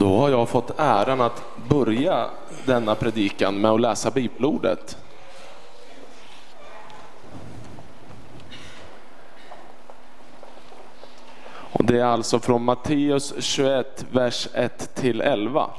Då har jag fått äran att börja denna predikan med att läsa bibelordet. Och det är alltså från Matteus 21, vers 1 till 11.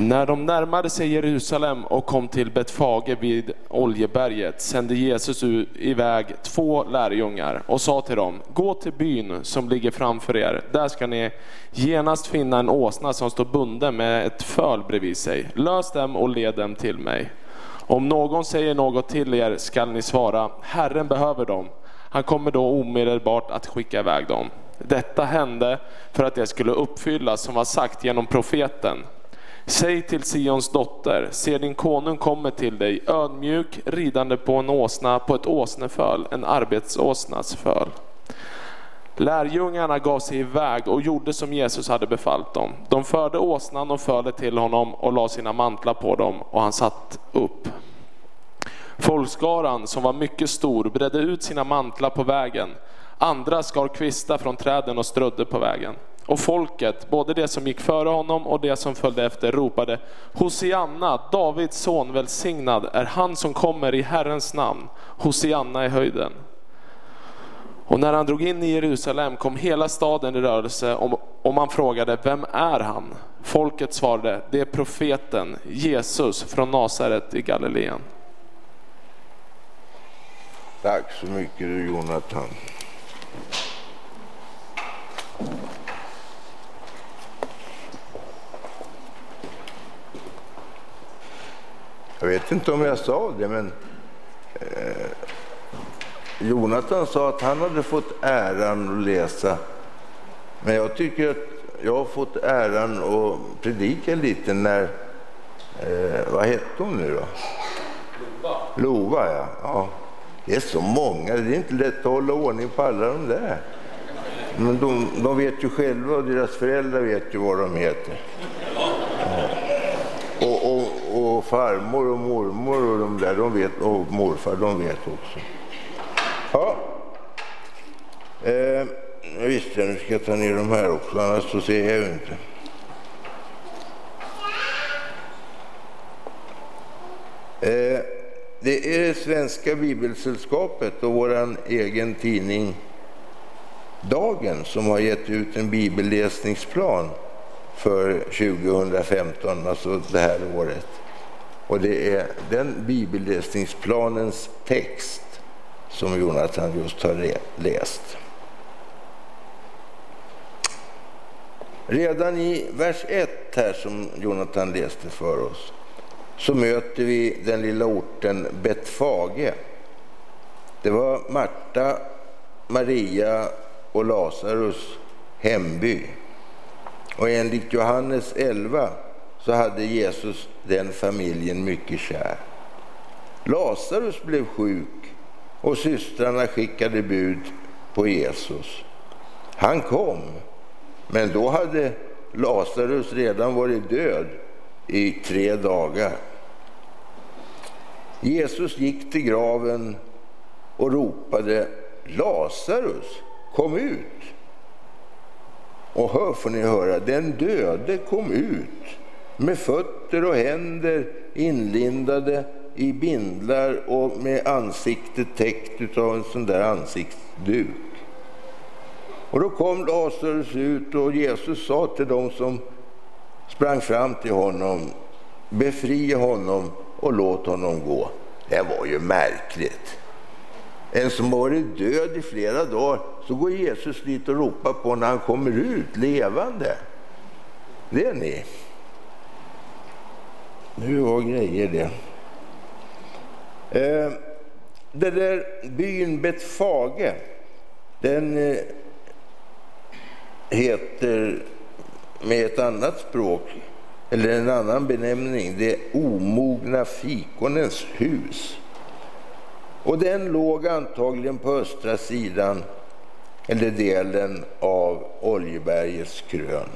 När de närmade sig Jerusalem och kom till Betfage vid Oljeberget sände Jesus iväg två lärjungar och sa till dem, gå till byn som ligger framför er. Där ska ni genast finna en åsna som står bunden med ett föl bredvid sig. Lös dem och led dem till mig. Om någon säger något till er skall ni svara, Herren behöver dem. Han kommer då omedelbart att skicka iväg dem. Detta hände för att det skulle uppfyllas som var sagt genom profeten. Säg till Sions dotter, se din konung kommer till dig, ödmjuk, ridande på en åsna, på ett åsneföl, en arbetsåsnas föl. Lärjungarna gav sig iväg och gjorde som Jesus hade befallt dem. De förde åsnan och fölet till honom och la sina mantlar på dem och han satt upp. Folkskaran, som var mycket stor, bredde ut sina mantlar på vägen. Andra skar kvistar från träden och strödde på vägen. Och folket, både det som gick före honom och det som följde efter, ropade Hosianna, Davids son, välsignad är han som kommer i Herrens namn. Hosianna i höjden. Och när han drog in i Jerusalem kom hela staden i rörelse och man frågade, vem är han? Folket svarade, det är profeten Jesus från Nasaret i Galileen. Tack så mycket du Jonathan. Jag vet inte om jag sa det, men eh, Jonathan sa att han hade fått äran att läsa. Men jag tycker att jag har fått äran att predika lite när, eh, vad hette hon nu då? Lova. Lova, ja. ja. Det är så många, det är inte lätt att hålla ordning på alla de där. Men de, de vet ju själva och deras föräldrar vet ju vad de heter. Och, och, och, farmor och mormor och de där, de vet, och morfar, de vet också. Ja. Eh, visst, nu ska jag ta ner de här också, annars så ser jag ju inte. Eh, det är Svenska Bibelsällskapet och vår egen tidning Dagen som har gett ut en bibelläsningsplan för 2015, alltså det här året. Och det är den bibelläsningsplanens text som Jonathan just har läst. Redan i vers 1 här som Jonathan läste för oss så möter vi den lilla orten Betfage. Det var Marta, Maria och Lazarus hemby. Och enligt Johannes 11 så hade Jesus den familjen mycket kär. Lazarus blev sjuk och systrarna skickade bud på Jesus. Han kom, men då hade Lazarus redan varit död i tre dagar. Jesus gick till graven och ropade Lazarus, kom ut! Och hör får ni höra, den döde kom ut med fötter och händer inlindade i bindlar och med ansiktet täckt av en sån där ansiktsduk. Och då kom Lazarus ut och Jesus sa till dem som sprang fram till honom, befria honom och låt honom gå. Det var ju märkligt. En som varit död i flera dagar, så går Jesus dit och ropar på när han kommer ut levande. Det är ni. Nu var grejer det. Eh, den där byn Betfage, den eh, heter med ett annat språk, eller en annan benämning, det omogna fikonens hus. Och den låg antagligen på östra sidan, eller delen av Oljebergets krön.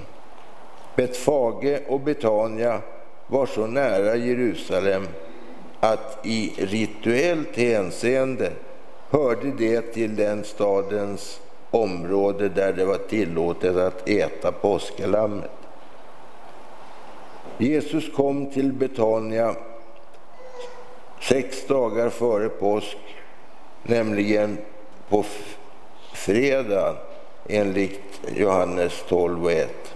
Betfage och Betania var så nära Jerusalem att i rituellt hänseende hörde det till den stadens område där det var tillåtet att äta påskalammet. Jesus kom till Betania sex dagar före påsk, nämligen på fredag enligt Johannes 12 och 1.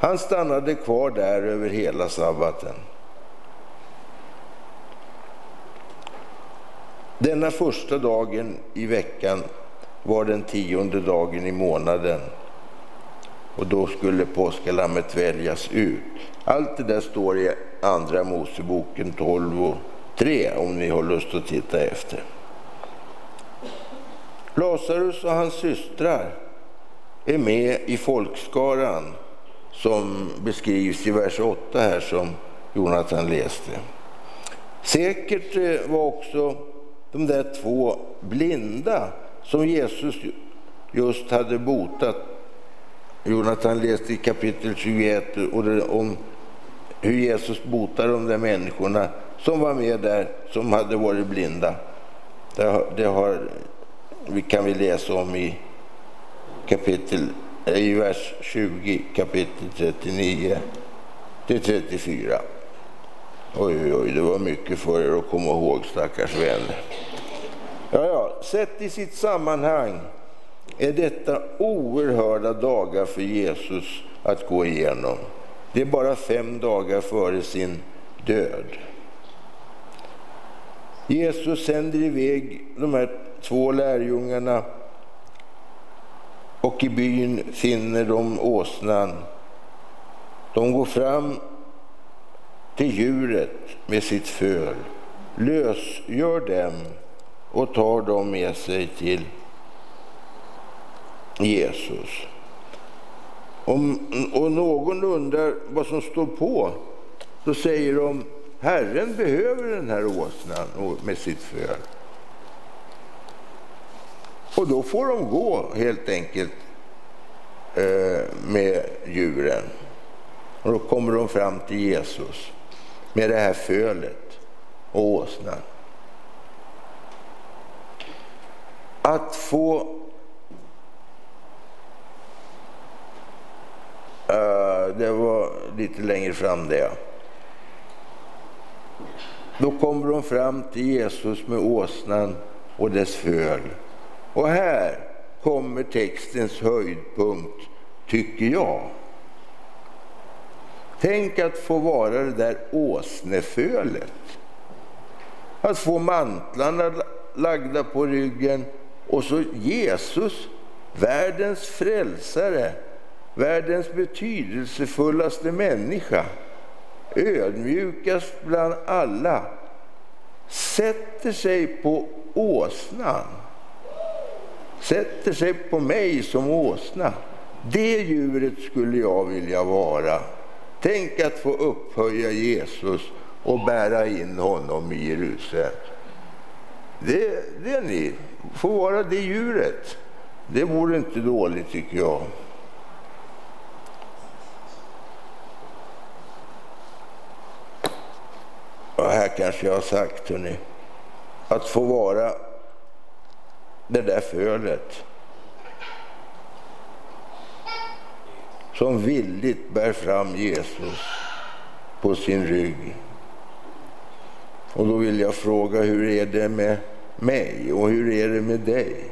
Han stannade kvar där över hela sabbaten. Denna första dagen i veckan var den tionde dagen i månaden och då skulle påskalammet väljas ut. Allt det där står i Andra Moseboken 12 och 3 om ni har lust att titta efter. Lazarus och hans systrar är med i folkskaran som beskrivs i vers 8 här som Jonathan läste. Säkert eh, var också de där två blinda som Jesus just hade botat. Jonathan läste i kapitel 21 om hur Jesus botar de där människorna som var med där, som hade varit blinda. Det, har, det har, kan vi läsa om i kapitel i vers 20, kapitel 39 till 34. Oj, oj, oj, det var mycket för er att komma ihåg, stackars vänner. Ja, ja, sett i sitt sammanhang är detta oerhörda dagar för Jesus att gå igenom. Det är bara fem dagar före sin död. Jesus sänder iväg de här två lärjungarna och i byn finner de åsnan. De går fram till djuret med sitt föl, lösgör dem och tar dem med sig till Jesus. Om, och någon undrar vad som står på, så säger de Herren behöver den här åsnan med sitt föl. Och då får de gå helt enkelt eh, med djuren. Och då kommer de fram till Jesus med det här fölet och åsnan. Att få uh, det var lite längre fram det. Då kommer de fram till Jesus med åsnan och dess föl. Och här kommer textens höjdpunkt, tycker jag. Tänk att få vara det där åsnefölet. Att få mantlarna lagda på ryggen och så Jesus, världens frälsare, världens betydelsefullaste människa, ödmjukast bland alla, sätter sig på åsnan sätter sig på mig som åsna. Det djuret skulle jag vilja vara. Tänk att få upphöja Jesus och bära in honom i Jerusalem. Det, det ni, få vara det djuret. Det vore inte dåligt tycker jag. Och här kanske jag har sagt, hörni, att få vara det där fölet som villigt bär fram Jesus på sin rygg. Och då vill jag fråga, hur är det med mig och hur är det med dig?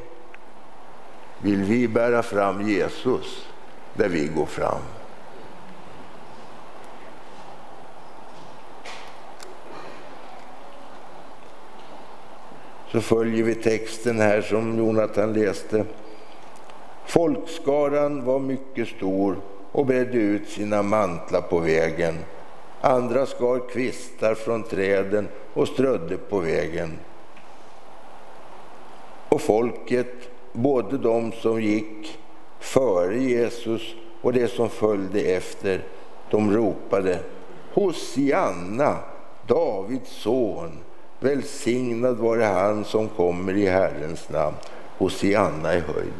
Vill vi bära fram Jesus där vi går fram? Så följer vi texten här som Jonathan läste. Folkskaran var mycket stor och bredde ut sina mantlar på vägen. Andra skar kvistar från träden och strödde på vägen. Och folket, både de som gick före Jesus och de som följde efter, de ropade Hosianna, Davids son. Välsignad vare han som kommer i Herrens namn. Hosianna i höjd.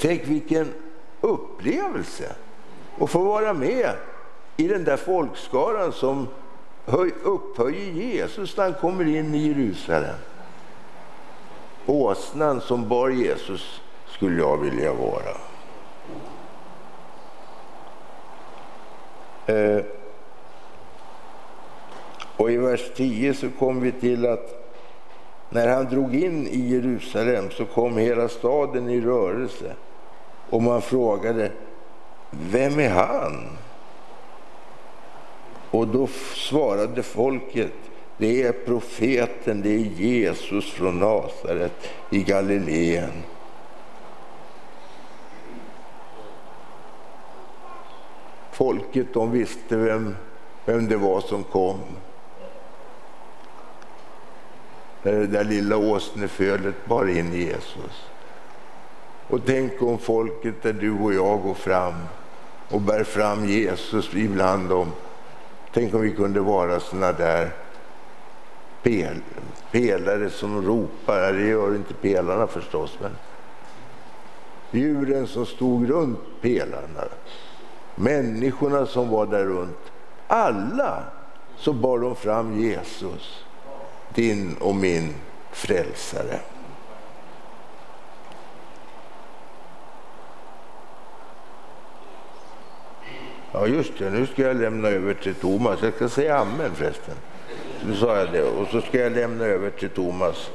Tänk vilken upplevelse att få vara med i den där folkskaran som upphöjer Jesus när han kommer in i Jerusalem. Åsnan som bar Jesus skulle jag vilja vara. Eh, och i vers 10 så kom vi till att när han drog in i Jerusalem så kom hela staden i rörelse och man frågade vem är han? Och då svarade folket det är profeten, det är Jesus från Nasaret i Galileen. Folket de visste vem, vem det var som kom. När det där lilla åsnefölet bar in Jesus. Och tänk om folket där du och jag går fram och bär fram Jesus ibland dem. Tänk om vi kunde vara såna där pel, pelare som ropar. Det gör inte pelarna förstås, men djuren som stod runt pelarna. Människorna som var där runt. Alla så bar de fram Jesus, din och min frälsare. Ja, just det. Nu ska jag lämna över till Thomas. Jag ska säga amen förresten. Nu sa jag det. Och så ska jag lämna över till Thomas